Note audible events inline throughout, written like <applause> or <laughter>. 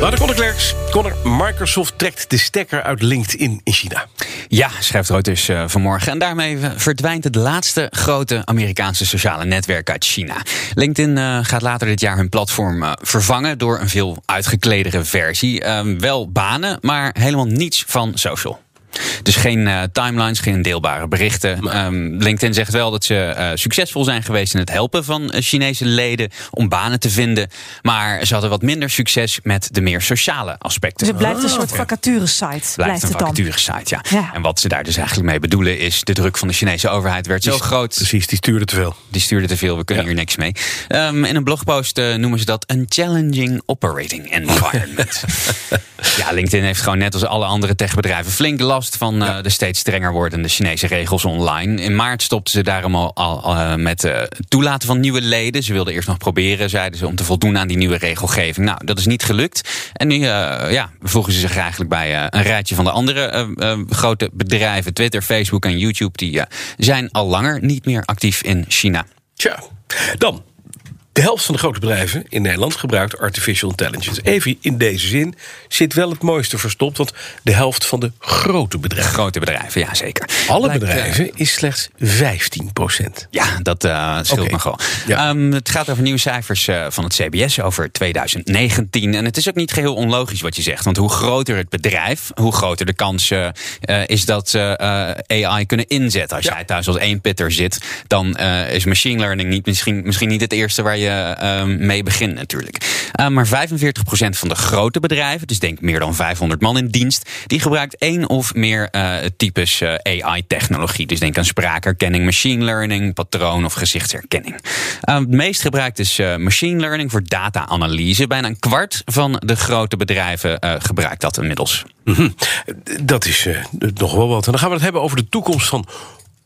Naar de Conor Klerks. Conor, Microsoft trekt de stekker uit LinkedIn in China. Ja, schrijft Reuters uh, vanmorgen. En daarmee verdwijnt het laatste grote Amerikaanse sociale netwerk uit China. LinkedIn uh, gaat later dit jaar hun platform uh, vervangen door een veel uitgekledere versie. Wel banen, maar helemaal niets van social. Dus geen uh, timelines, geen deelbare berichten. Um, LinkedIn zegt wel dat ze uh, succesvol zijn geweest in het helpen van uh, Chinese leden om banen te vinden. Maar ze hadden wat minder succes met de meer sociale aspecten. Dus het blijft een soort vacature-site. Blijft, blijft een het dan. vacature-site, ja. ja. En wat ze daar dus eigenlijk mee bedoelen is... de druk van de Chinese overheid werd zo groot. Precies, die stuurde te veel. Die stuurde te veel, we kunnen ja. hier niks mee. Um, in een blogpost noemen ze dat een challenging operating environment. <laughs> ja, LinkedIn heeft gewoon net als alle andere techbedrijven flink last van uh, ja. de steeds strenger wordende Chinese regels online. In maart stopten ze daarom al, al uh, met het uh, toelaten van nieuwe leden. Ze wilden eerst nog proberen, zeiden ze, om te voldoen aan die nieuwe regelgeving. Nou, dat is niet gelukt. En nu ja, voegen ze zich eigenlijk bij een rijtje van de andere grote bedrijven. Twitter, Facebook en YouTube. Die zijn al langer niet meer actief in China. Tja, dan de helft van de grote bedrijven in Nederland gebruikt artificial intelligence. Even in deze zin zit wel het mooiste verstopt, want de helft van de grote bedrijven. Grote bedrijven, ja zeker. Alle Lijkt, bedrijven uh, is slechts 15 procent. Ja, dat uh, scheelt okay. Ja. Um, het gaat over nieuwe cijfers uh, van het CBS over 2019. En het is ook niet geheel onlogisch wat je zegt. Want hoe groter het bedrijf, hoe groter de kans is dat ze AI kunnen inzetten. Als ja. jij thuis als één pitter zit, dan is machine learning niet, misschien, misschien niet het eerste waar je uh, mee begint natuurlijk. Uh, maar 45% van de grote bedrijven, dus denk meer dan 500 man in dienst, die gebruikt één of meer uh, types AI-technologie. Dus denk aan spraakherkenning, machine learning, patroon of gezichtsherkenning. het meest gebruikt is machine learning voor data-analyse. Bijna een kwart van de grote bedrijven gebruikt dat inmiddels. Mm -hmm. Dat is nog wel wat. En dan gaan we het hebben over de toekomst van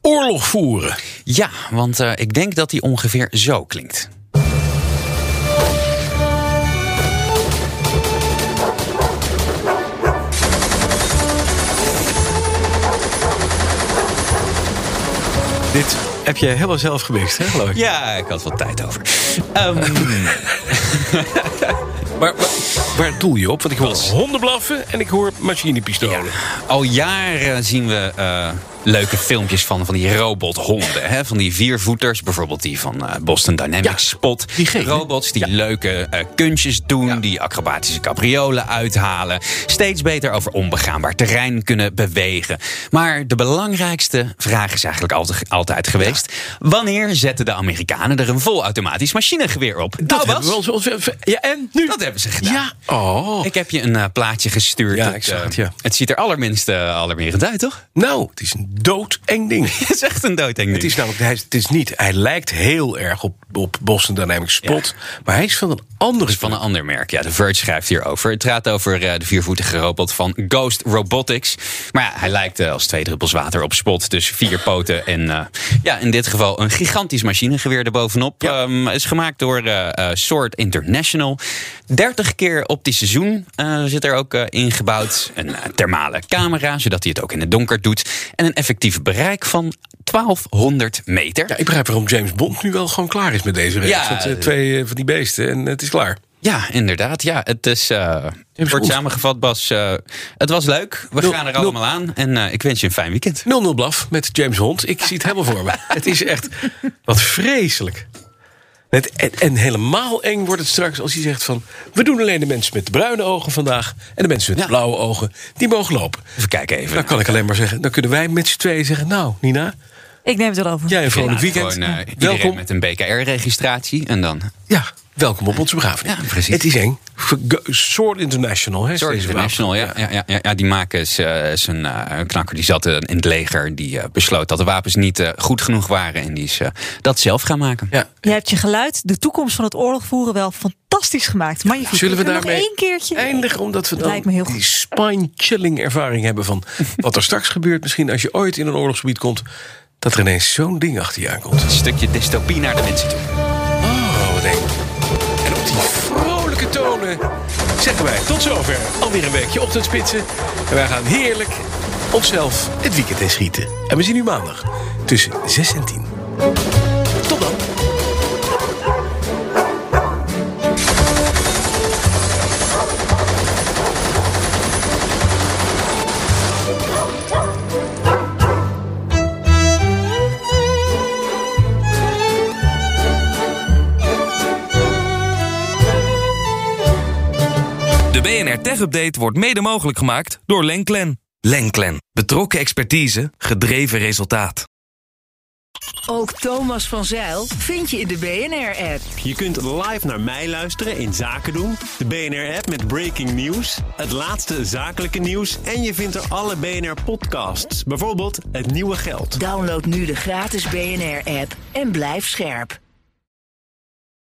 oorlog voeren. Ja, want ik denk dat die ongeveer zo klinkt. Dit heb je helemaal zelf gemixt, hè, geloof ik? Ja, ik had wat tijd over. Um... <laughs> maar, maar, waar doel je op? Want ik hoor honden blaffen en ik hoor machinepistolen. Ja. Al jaren zien we uh, leuke filmpjes van, van die robothonden. Hè? Van die viervoeters, bijvoorbeeld die van uh, Boston Dynamics ja, Spot. Die geen, robots die ja. leuke uh, kunstjes doen, die acrobatische capriolen uithalen. Steeds beter over onbegaanbaar terrein kunnen bewegen. Maar de belangrijkste vraag is eigenlijk altijd, altijd geweest: wanneer zetten de Amerikanen er een volautomatisch machinegeweer op? Dat nou, was. Wel, ja, en nu? Dat hebben ze gedaan. Ja. Oh. Ik heb je een uh, plaatje gestuurd. Ja, ik zag het, ja. het ziet er allerminst uh, alarmerend uit, toch? <laughs> Nou, het is een doodeng ding. <laughs> het is echt een doodeng ding. Het is namelijk, hij, het is niet, hij lijkt heel erg op, op Boston Dynamics Spot, ja. maar hij is van een ander is van een ander merk. Ja, de Verge schrijft hierover. Het gaat over uh, de viervoetige robot van Ghost Robotics. Maar ja, hij lijkt uh, als twee druppels water op Spot. Dus vier <laughs> poten en ja, in dit geval een gigantisch machinegeweer erbovenop. Ja. Um, is gemaakt door Sword International. 30 keer optische zoom zit er ook ingebouwd. Een thermale camera, zodat hij het ook in het donker doet. En een effectief bereik van 1200 meter. Ja, ik begrijp waarom James Bond nu wel gewoon klaar is met deze race. Ja, Want, twee van die beesten en het is klaar. Ja, inderdaad. Ja, het is. Uh, wordt samengevat, Bas. Uh, het was leuk. We nul, gaan er allemaal aan. En uh, ik wens je een fijn weekend. 0-0 blaf met James Hond. Ik zie het helemaal voor me. Het is echt wat vreselijk. Het, en, en, helemaal eng wordt het straks als hij zegt van... we doen alleen de mensen met de bruine ogen vandaag... en de mensen met de blauwe ogen, die mogen lopen. Even kijken even. Dan kan ik alleen maar zeggen... dan kunnen wij met z'n tweeën zeggen... nou, Nina... Ik neem het erover. Jij een vrolijk weekend. Gewoon, uh, Welkom. met een BKR-registratie en dan... Ja, welkom op onze begrafenis. Ja, precies. Het is eng. Sword International, hè? Sword International, ja, ja, ja, ja, ja. Die maken is, uh, is een uh, knakker die zat in het leger. Die uh, besloot dat de wapens niet goed genoeg waren. En die is dat zelf gaan maken. Ja. Je hebt je geluid, de toekomst van het oorlog voeren wel fantastisch gemaakt. Maar je Zullen we daarmee nog één keertje eindigen? Omdat we dan die spine-chilling ervaring hebben van wat er straks gebeurt. Misschien als je ooit in een oorlogsgebied komt dat er ineens zo'n ding achter je aankomt. Een stukje dystopie naar de mensen toe. Oh, wat eng. En op die vrolijke tonen zeggen wij tot zover alweer een weekje ochtendspitsen. En wij gaan heerlijk onszelf het weekend inschieten. En we zien u maandag tussen 6 en 10. BNR Tech Update wordt mede mogelijk gemaakt door Lenklen. Lenklen. Betrokken expertise, gedreven resultaat. Ook Thomas van Zeil vind je in de BNR-app. Je kunt live naar mij luisteren in Zaken doen. De BNR-app met breaking news. Het laatste zakelijke nieuws. En je vindt er alle BNR-podcasts. Bijvoorbeeld Het Nieuwe Geld. Download nu de gratis BNR-app en blijf scherp.